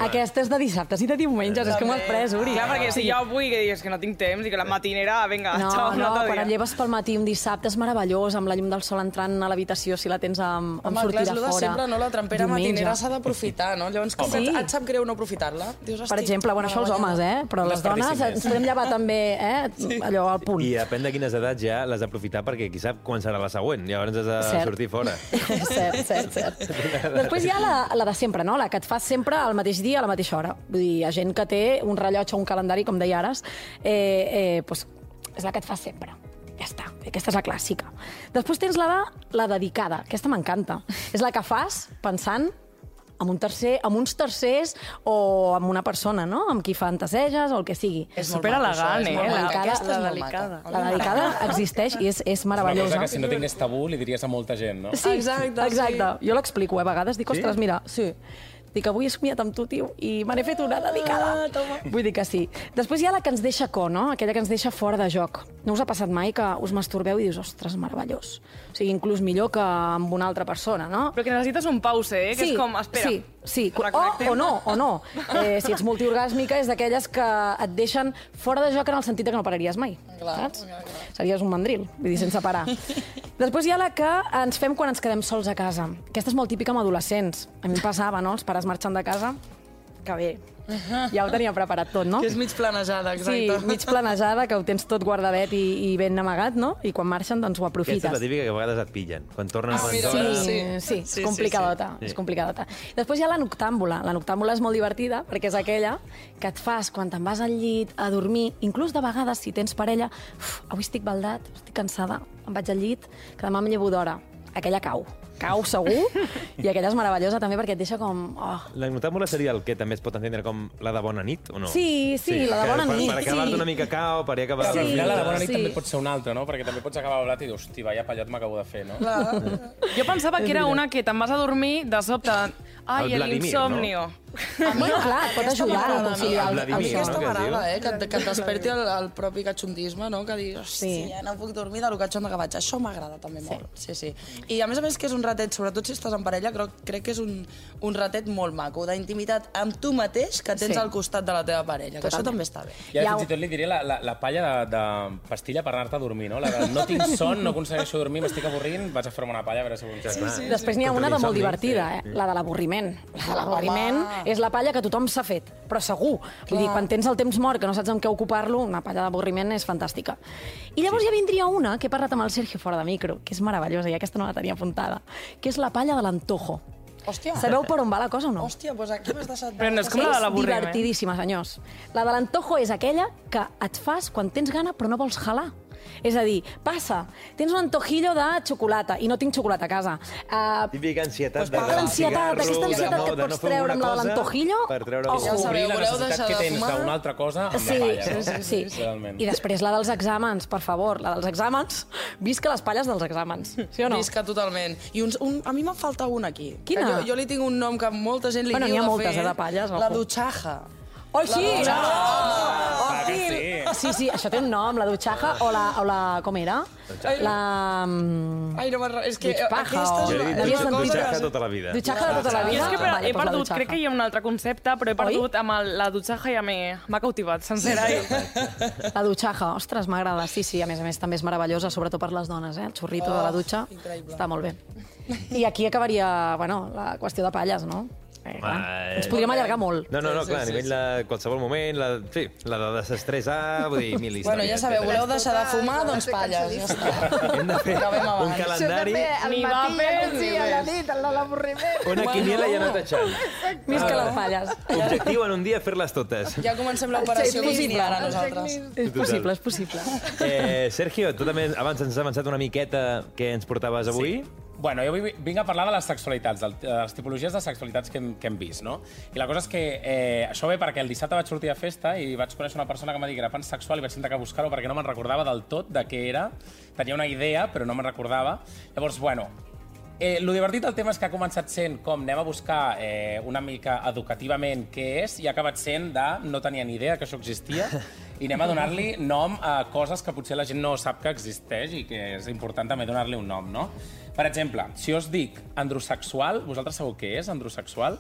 Aquesta és de dissabtes i de diumenges, és que m'ho has pres, Uri.
Clar, perquè si jo vull que digues que no tinc temps i que la matinera, vinga,
No,
xau, un
no,
altre
quan et lleves pel matí un dissabte és meravellós, amb la llum del sol entrant a l'habitació, si la tens amb, amb
Home, clar,
sortida
de
fora.
sempre, no? La trampera
Diumenge.
matinera s'ha d'aprofitar, no? Llavors, com
Sí.
et, et sap greu no aprofitar-la? Dius,
Per
"Hosti,
exemple, bueno, això els homes, eh? Però
Un
les dones ens podem llevar també, eh? Allò al punt.
I depèn de quines edats ja l'has d'aprofitar perquè qui sap quan serà la següent. Llavors has de
Cert.
sortir fora.
cert, cert, cert. Després hi ha la, la de sempre, no? La que et fas sempre al mateix dia, a la mateixa hora. Vull dir, hi ha gent que té un rellotge o un calendari, com deia Ares, eh, eh, pues, és la que et fas sempre. Ja està, aquesta és la clàssica. Després tens la de la dedicada, aquesta m'encanta. És la que fas pensant amb, un tercer, amb uns tercers o amb una persona, no? Amb qui fantaseges o el que sigui.
És
Super elegant, eh?
molt
La-.
Aquesta és
la delicada.
La dedicada existeix i és, és
És una cosa
meravellosa.
que si no tingués tabú li diries a molta gent, no?
Sí,
Exacte,
exacte. Jo l'explico, eh, a vegades. Dic, ostres, mira, sí. Dic, avui he somiat amb tu, tio, i me n'he fet una dedicada.
Ah.
Vull dir que sí. Després hi ha la que ens deixa co, no? Aquella que ens deixa fora de joc. No us ha passat mai que us masturbeu i dius, ostres, meravellós. O sigui, inclús millor que amb una altra persona, no?
Però que necessites un pause, eh? Que és com, espera.
Sí, sí. O, o no, o no. Eh, si ets multiorgàsmica és d'aquelles que et deixen fora de joc en el sentit que no pararies mai.
Clar,
saps?
clar, clar.
Series un mandril, vull dir, sense parar. Després hi ha la que ens fem quan ens quedem sols a casa. Aquesta és molt típica amb adolescents. A mi em passava, no? Els pares marxen de casa, que bé, ja ho tenia preparat tot, no?
Que és mig planejada,
Sí,
exacte.
mig planejada, que ho tens tot guardadet i, i ben amagat, no? I quan marxen, doncs ho
Aquesta
aprofites.
és la típica que a vegades et pillen. Quan tornen
Ah.
Sí,
Sí.
sí, sí,
Sí,
és complicadota,
sí, sí.
és complicadota. Després hi ha la noctàmbula. La noctàmbula és molt divertida perquè és aquella que et fas quan te'n vas al llit a dormir, inclús de vegades, si tens parella, uf, avui estic baldat, estic cansada, em vaig al llit, que demà em llevo d'hora. Aquella cau. Cau segur, i aquella és meravellosa també perquè et deixa com... Oh.
La noctàmbula seria el que també es pot entendre com la de bona nit, o no?
Sí, sí, la de bona
per,
nit,
Per acabar-te
sí.
una mica cao, per acabar...
Sí,
final la de bona nit
sí.
també pot ser una altra, no? Perquè també pots acabar blat i dir, hosti, vaya pallot m'acabo de fer, no?
Jo pensava que era una que te'n vas a dormir, de sobte, ai,
El Vladimir,
l'insomnio.
Bueno, clar, et pot ajudar a conciliar
el
el,
Vladimir,
A mi
el
no?
aquesta
que es
m'agrada, eh? Que, et- que et desperti el, el propi catxondisme, no? Que dius, hòstia,
Sí.
ja no puc dormir de lo catxonda que vaig. Això m'agrada també molt. Sí, sí. I a més a més que és un ratet, sobretot si estàs en parella, crec, crec que és un, un ratet molt maco, d'intimitat amb tu mateix que tens
Sí.
al costat de la teva parella, que això
Totalment.
també està bé.
I ara
Ja
fins i tot li diré la, la, la palla de, de pastilla per anar-te a dormir, no? La de no tinc son, no aconsegueixo dormir, m'estic avorrint, vaig a fer-me una palla a veure si ho
sí.
Després n'hi ha una de molt divertida, eh? la de l'avorriment. La de l'avorriment
Home.
és la palla que tothom s'ha fet, però segur. Vull dir, quan tens el temps mort, que no saps amb què ocupar-lo, una palla d'avorriment és fantàstica. I llavors ja vindria una, que he parlat amb el Sergio fora de micro, que és meravellosa, i aquesta no la tenia apuntada, que és la palla de l'antojo.
Hòstia.
Sabeu per on va la cosa o no?
Hòstia, doncs aquí m'has deixat...
Però no és com la de
és
l'avorriment.
divertidíssima, senyors. La de l'antojo és aquella que et fas quan tens gana però no vols jalar. És a dir, passa, tens un antojillo de xocolata i no tinc xocolata a casa. Uh,
Típica ansietat
Pues
de
per l'ansietat,
cigarro,
aquesta
de
ansietat que
de
pots
fer
treure amb la de l'antojillo,
Per treure
ojo.
Ja sabeu,
la
voleu
necessitat
deixar
que
de
tens d'una altra cosa amb
Sí,
la palla,
sí, sí, sí.
Realment.
I després la dels exàmens, per favor, la dels exàmens. Visca les palles dels exàmens, sí o no?
Visca totalment. I uns, un, a mi me'n falta una aquí.
Quina?
Jo, jo li tinc un nom que molta gent li
Bueno,
diu
n'hi ha
de
moltes, eh, de palles,
La
ojo.
dutxaja.
Oh, sí!
La
Oh,
Ah, que
sí,
sí.
sí, sí, això té un nom, la dutxaja o la... O la com era? La... mm,
Ai, no me'n... És que
Dutxpaja
aquesta
o-
és
Jo he dit dutxaja tota la vida.
Dutxaja de tota la vida?
és que
Vale,
he
doncs la
perdut, crec que hi ha un altre concepte, però he perdut amb el, la dutxaja ja m'ha cautivat, sencera. i-
La dutxaja, ostres, m'agrada. Sí, sí, a més a més també és meravellosa, sobretot per les dones, eh? El xorrito de la dutxa
increïble.
està molt bé. I aquí acabaria, bueno, la qüestió de palles, no? Eh, clar,
Ah,
ens podríem allargar molt.
No, no, no,
Sí, sí,
clar, a
sí,
nivell de qualsevol moment, la, sí, la de desestressar, vull dir, mil històries.
Bueno, ja sabeu, voleu deixar de fumar, doncs palles, ja està.
Hem de fer
Acabem
un calendari,
fer al
Ni
matí,
vapes,
sí,
ni
a la
res.
nit, a l'avorriment.
una quiniela i anar tachant.
Visca les palles.
Objectiu en un dia fer-les totes.
Ja comencem l'operació. Bikini ara nosaltres.
És possible, és possible.
Eh, Sergio, tu també abans ens has avançat una miqueta què ens portaves avui.
Bueno, jo vi- vinc a parlar de les sexualitats, de les tipologies de sexualitats que hem, que hem vist, no? I la cosa és que eh, això ve perquè el dissabte vaig sortir a festa i vaig conèixer una persona que em va dir que era pansexual i vaig intentar que buscar-ho perquè no me'n recordava del tot de què era. Tenia una idea, però no me'n recordava. Llavors, bueno, Eh, lo divertit del tema és que ha començat sent com anem a buscar eh, una mica educativament què és i ha acabat sent de no tenia ni idea que això existia i anem a donar-li nom a coses que potser la gent no sap que existeix i que és important també donar-li un nom, no? Per exemple, si us dic androsexual, vosaltres sabeu què és androsexual?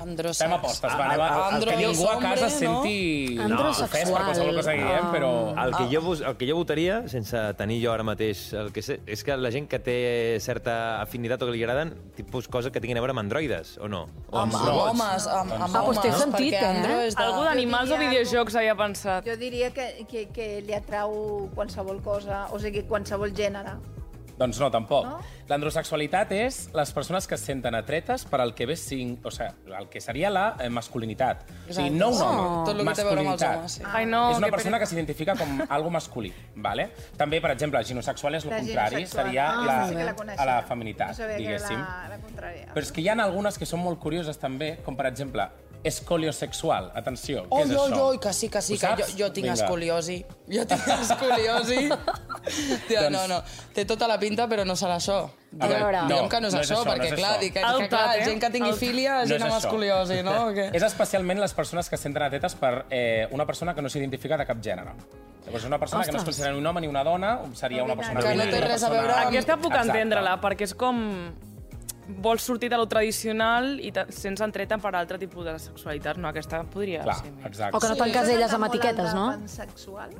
Androsex.
Fem apostes, va, anem a,
Andro
que ningú a
és
casa es senti
no?
no, ofès per qualsevol cosa que diguem,
Ah.
però...
El que, jo, vos- el que jo votaria, sense tenir jo ara mateix el que sé, és que la gent que té certa afinitat o que li agraden, tipus coses que tinguin a veure amb androides, o no? O
Amb, amb
robots.
homes, amb, amb
Ah, doncs té
homes,
sentit,
perquè
eh?
De...
Algú d'animals o videojocs havia pensat.
Jo diria que, que, que li atrau qualsevol cosa, o sigui, qualsevol gènere.
Doncs no, tampoc.
No?
L'androsexualitat és les persones que es senten atretes per al que ve sing... o sigui, el que seria la eh, masculinitat. O sigui, no un home,
Tot el que té a veure amb els
masculinitat.
homes, sí.
Ai, no,
és una
que
persona
pere-
que s'identifica com algo masculí, ¿vale? També, per exemple, ginosexual és el contrari,
ginosexual.
seria
Ah,
la,
sí la
a la feminitat,
no
diguéssim.
la, la contrària.
Però és que hi ha algunes que són molt curioses també, com per exemple, escoliosexual. Atenció, què
Oi,
és
oi,
això?
oi, que sí, que sí, que jo, jo tinc
Vinga.
escoliosi. Jo tinc escoliosi. Tia, no, no, té tota la pinta, però no serà això.
A veure,
Diguem,
no,
diguem que no és
no és
això,
això, no
perquè,
és
clar,
això.
dic que, que, clar,
eh?
gent que tingui
El-
filia,
No
gent
és
amb escoliosi, no? O què?
És especialment les persones que es senten atetes per eh, una persona que no s'identifica de cap gènere. Llavors, una persona que no es
Ostres.
considera ni un home ni una dona seria una persona...
Que no té res a veure amb-
Aquesta puc entendre-la, perquè és com vols sortir de lo tradicional i sents entreta per altre tipus de sexualitat, no? Aquesta podria
Clar,
ser més.
exacte.
O que no t'encaselles amb etiquetes, no?
Pansexual?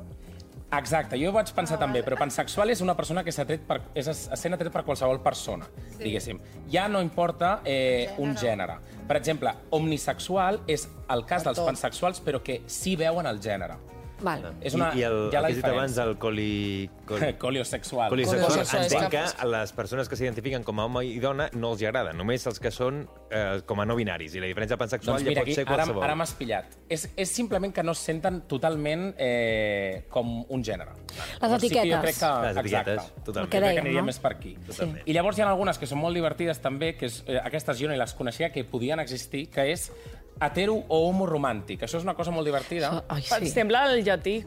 Exacte, jo ho vaig pensar també, però pansexual és una persona que s'ha tret per, és sent atret per qualsevol persona, sí. diguéssim. Ja no importa eh, un gènere. Per exemple, omnisexual és el cas dels
tot.
pansexuals, però que sí veuen el gènere.
Val.
És una,
I, i el,
ha
el que has dit abans, el coli... coli...
Coliosexual.
Coliosexual, és
entenc
que-
a les persones que s'identifiquen com a home i dona no els hi agrada, només els que són eh, com a no binaris. I la diferència pansexual
Doncs
ja
mira,
pot
aquí,
ser
ara,
qualsevol.
ara m'has pillat. És, és simplement que no es senten totalment eh, com un gènere. Llavors sí que jo
etiquetes.
crec que...
Les etiquetes,
exacte.
totalment.
Que
Jo crec
dèiem,
que aniria
no?
més per aquí.
Totalment.
I llavors hi ha algunes que són molt divertides també, que és, eh, aquestes jo no les coneixia, que podien existir, que és hetero o homo romàntic. Això és una cosa molt divertida.
Ai,
Sí. Sembla el llatí.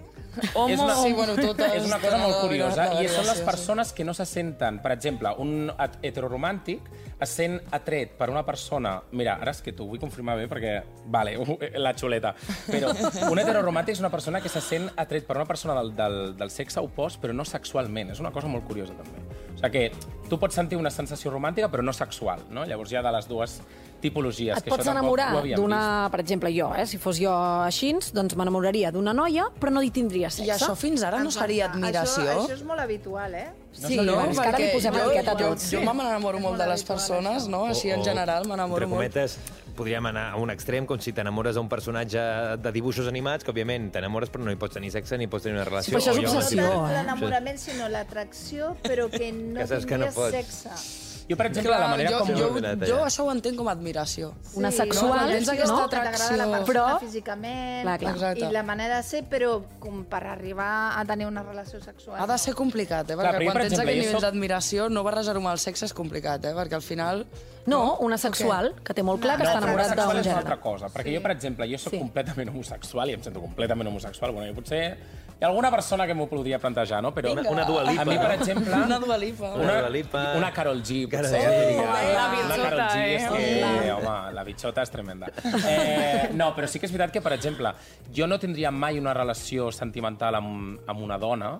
Homo,
És una,
Sí, bueno, totes
és una cosa molt curiosa i són les persones que no se senten, per exemple, un het- heteroromàntic es sent atret per una persona... Mira, ara és que t'ho vull confirmar bé perquè... Vale, la xuleta. Però un heteroromàntic és una persona que se sent atret per una persona del, del, del sexe opost, però no sexualment. És una cosa molt curiosa, també. O sigui que tu pots sentir una sensació romàntica, però no sexual, no? Llavors hi ha de les dues tipologies.
Et
que
pots enamorar d'una... Per exemple, jo, eh? Si fos jo així, doncs m'enamoraria d'una noia, però no hi tindria sexe.
I això fins ara no seria admiració?
Això, això és molt habitual, eh?
Sí, no, és que ara li posem
jo,
etiqueta a
jo,
tots.
jo m'enamoro molt de les persones, no? Així en general m'enamoro molt.
cometes, podríem anar a un extrem, com si t'enamores d'un personatge de dibuixos animats, que òbviament t'enamores però no hi pots tenir sexe ni pots tenir una relació.
però això és
jo-
No
obsessió.
tant
eh?
l'enamorament, sinó l'atracció, però que no
Que saps que no
tindries
pots.
sexe.
Jo, per exemple,
Clar,
la manera
jo,
com...
jo, jo,
no
això ho entenc com a admiració.
Una
Sí,
sexual,
quan tens aquesta
no?
La
atracció.
persona
Però-
físicament
Clar, clar.
Exacte.
i la manera de ser, però com per arribar a tenir una relació sexual.
Ha de ser complicat, eh?
Clar,
Perquè
jo,
quan
per
tens
exemple,
aquest
jo
nivell
soc-
d'admiració, no barrejar-ho amb el sexe és complicat, eh? Perquè al final...
No, una sexual, que té molt clar que està enamorat
sexual
d'un
és una
gènere.
altra cosa, perquè jo, per exemple, jo sóc
Sí.
completament homosexual i em sento completament homosexual. Bueno, jo potser Hi ha alguna persona que m'ho podria plantejar, no? Però
Una- una Dua Lipa,
A mi, per
no?
exemple...
Una Dua Lipa.
Una Dua Lipa.
Una Carol G, potser. Diria.
La
Una
bitxota,
Karol G,
eh?
és que, home, la bitxota és tremenda. Eh, no, però sí que és veritat que, per exemple, jo no tindria mai una relació sentimental amb, amb una dona,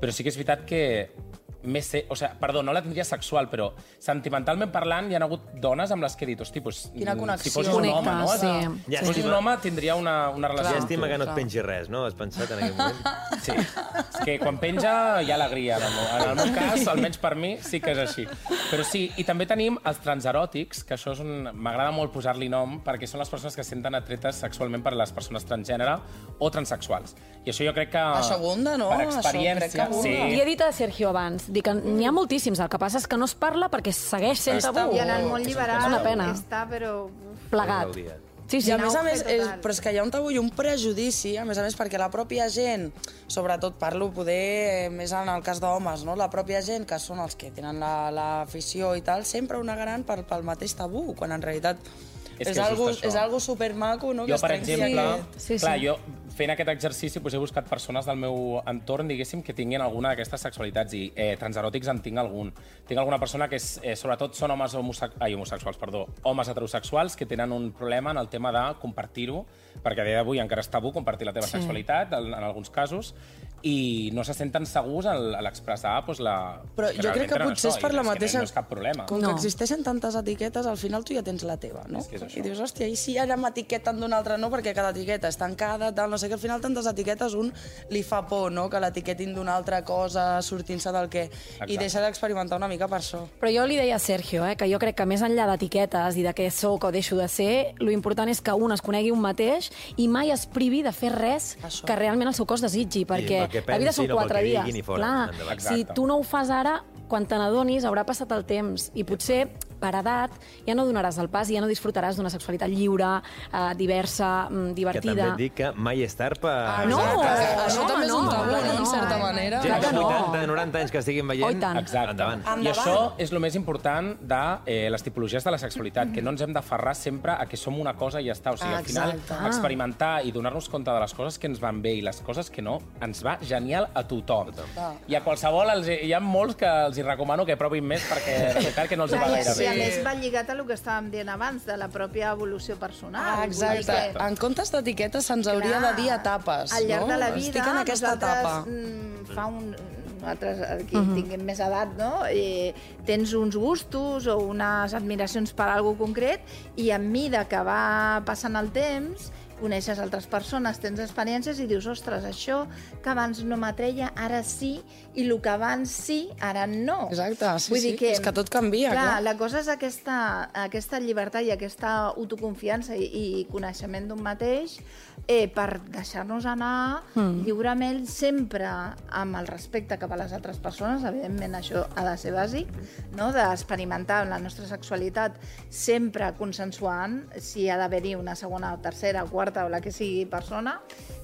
però sí que és veritat que més sé, o sigui, perdó, no la tindria sexual, però sentimentalment parlant hi ha hagut dones amb les que he dit, hosti, pues,
Quina
mm,
connexió.
si fossis un home, no?
Connectes,
Si
sí.
fossis un home, tindria una, una relació amb tu.
Llàstima que no et pengi res, no? Has pensat en aquell moment?
Sí, és que quan penja hi ha alegria. En el, meu, en el meu cas, almenys per mi, sí que és així. Però sí, i també tenim els transeròtics, que això és un... M'agrada molt posar-li nom, perquè són les persones que se senten atretes sexualment per les persones transgènere o transexuals. I això jo crec que...
Això abunda, no?
Per
Això crec que
experiència,
abunda.
sí.
Li he dit a Sergio abans, dic que n'hi ha moltíssims, el que passa és que no es parla perquè segueix sent
Està
tabú.
I en el món
És
liberal
una pena.
està, però... uf,
Plegat.
Dia.
Sí,
I
sí.
a més a més, és, però és que hi ha un tabú i un prejudici, a més a més, perquè la pròpia gent, sobretot parlo poder eh, més en el cas d'homes, no? la pròpia gent, que són els que tenen la- l'afició i tal, sempre ho negaran per, pel mateix tabú, quan en realitat
És
és,
és
algo,
això.
és algo supermaco, no?
Jo,
que
per exemple,
Sí, sí.
clar, jo fent aquest exercici doncs, he buscat persones del meu entorn, diguéssim, que tinguin alguna d'aquestes sexualitats i eh, transeròtics en tinc algun. Tinc alguna persona que és, eh, sobretot són homes homosexuals, ai, homosexuals, perdó, homes heterosexuals que tenen un problema en el tema de compartir-ho, perquè a dia d'avui encara és tabú compartir la teva
Sí.
sexualitat, en, en alguns casos, i no se senten segurs al- a l'expressar doncs, la...
Però jo crec que potser
això,
és per la mateixa...
No és cap problema.
Com
No.
que existeixen tantes etiquetes, al final tu ja tens la teva, no?
És que és això.
I dius, hòstia, i si ara m'etiqueten d'una altra no, perquè cada etiqueta és tancada, tal, no sé què, al final tantes etiquetes un li fa por, no?, que l'etiquetin d'una altra cosa, sortint-se del que... I deixa d'experimentar una mica per això.
Però jo li deia a Sergio eh, que jo crec que més enllà d'etiquetes i de què sóc o deixo de ser, lo important és que un es conegui un mateix i mai es privi de fer res
Això.
que realment el seu cos desitgi, perquè
pel que
la vida són
o pel
quatre
que
dies. Clar, si
Exacte.
tu no ho fas ara, quan te n'adonis haurà passat el temps i potser per edat ja no donaràs el pas i ja no disfrutaràs d'una sexualitat lliure, eh, diversa, mm,
Que
divertida.
també et dic que mai és tard per...
no,
Exacte. Això
no,
també és un
no,
tabú,
que
no?, en
no.
certa manera.
Gent de
que no.
80, 90 anys que estiguin veient...
Oh, i tant.
Exacte.
Endavant.
I
Endavant.
això és el més important de eh, les tipologies de la sexualitat, que no ens hem d'aferrar sempre a que som una cosa i ja està. O sigui,
Ah,
al final,
exacte.
Ah.
experimentar i donar-nos compte de les coses que ens van bé i les coses que no, ens va genial a tothom. I a qualsevol, els, hi ha molts que els hi recomano que provin més perquè veritat que no els hi va
i,
gaire
I a més va lligat a el que estàvem dient abans, de la pròpia evolució personal.
Ah, exacte.
que-
En comptes d'etiquetes se'ns hauria de dir etapes,
Al llarg
no?
de la vida,
Estic en aquesta etapa.
mm, fa un, nosaltres, aquí uh -huh. tinguem més edat, no? I tens uns gustos o unes admiracions per algo concret i a mida que va passant el temps coneixes altres persones, tens experiències i dius, ostres, això que abans no m'atreia, ara sí, i el que abans sí, ara no.
Exacte, sí, sí. És que tot canvia,
clar.
clar.
La cosa és aquesta, aquesta llibertat i aquesta autoconfiança i, i coneixement d'un mateix eh, per deixar-nos anar mm. lliurement, sempre amb el respecte cap a les altres persones, evidentment això ha de ser bàsic, no? d'experimentar la nostra sexualitat sempre consensuant si ha d'haver-hi una segona, tercera, quarta o la que sigui persona,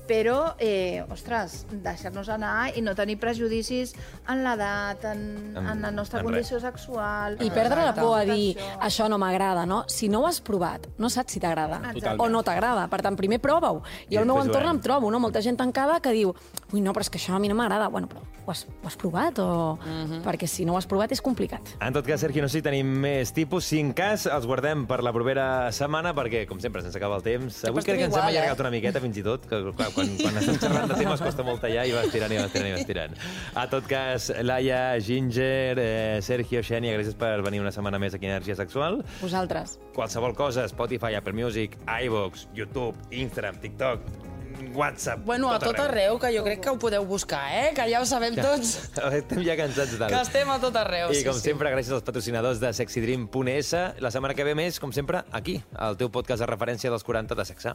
però, eh, ostres, deixar-nos anar i no tenir prejudicis en l'edat, en,
En-
en la nostra
en
condició sexual...
I perdre la por a dir,
Això.
això no m'agrada, no? Si no ho has provat, no saps si t'agrada o no t'agrada. Per tant, primer prova-ho.
I
I al meu entorn em trobo, no? Molta gent tancada que diu ui, no, però és que això a mi no m'agrada. Bueno, però ho has, ho has provat o... Perquè si no ho has provat és complicat.
En tot cas, Sergi, no sé si tenim més tipus. Si en cas, els guardem per la propera setmana, perquè, com sempre, sense acabar el temps. Avui crec que ens hem
igual, eh?
allargat una miqueta, fins i tot, que clar, quan, quan estem xerrant de temes costa molt tallar i vas tirant i vas tirant i vas tirant. A tot cas, Laia, Ginger, eh, Sergio, Xènia, gràcies per venir una setmana més aquí a Energia Sexual.
Vosaltres.
Qualsevol cosa, Spotify, Apple Music, iVoox, YouTube, Instagram, TikTok, WhatsApp...
Bueno, a tot arreu, que jo crec que ho podeu buscar, eh? Que ja ho sabem tots,
Estem ja cansats tal.
que estem a tot arreu.
I
sí,
com
sí.
sempre, gràcies als patrocinadors de sexydream.es. La setmana que ve més, com sempre, aquí, al teu podcast de referència dels 40 de sexe.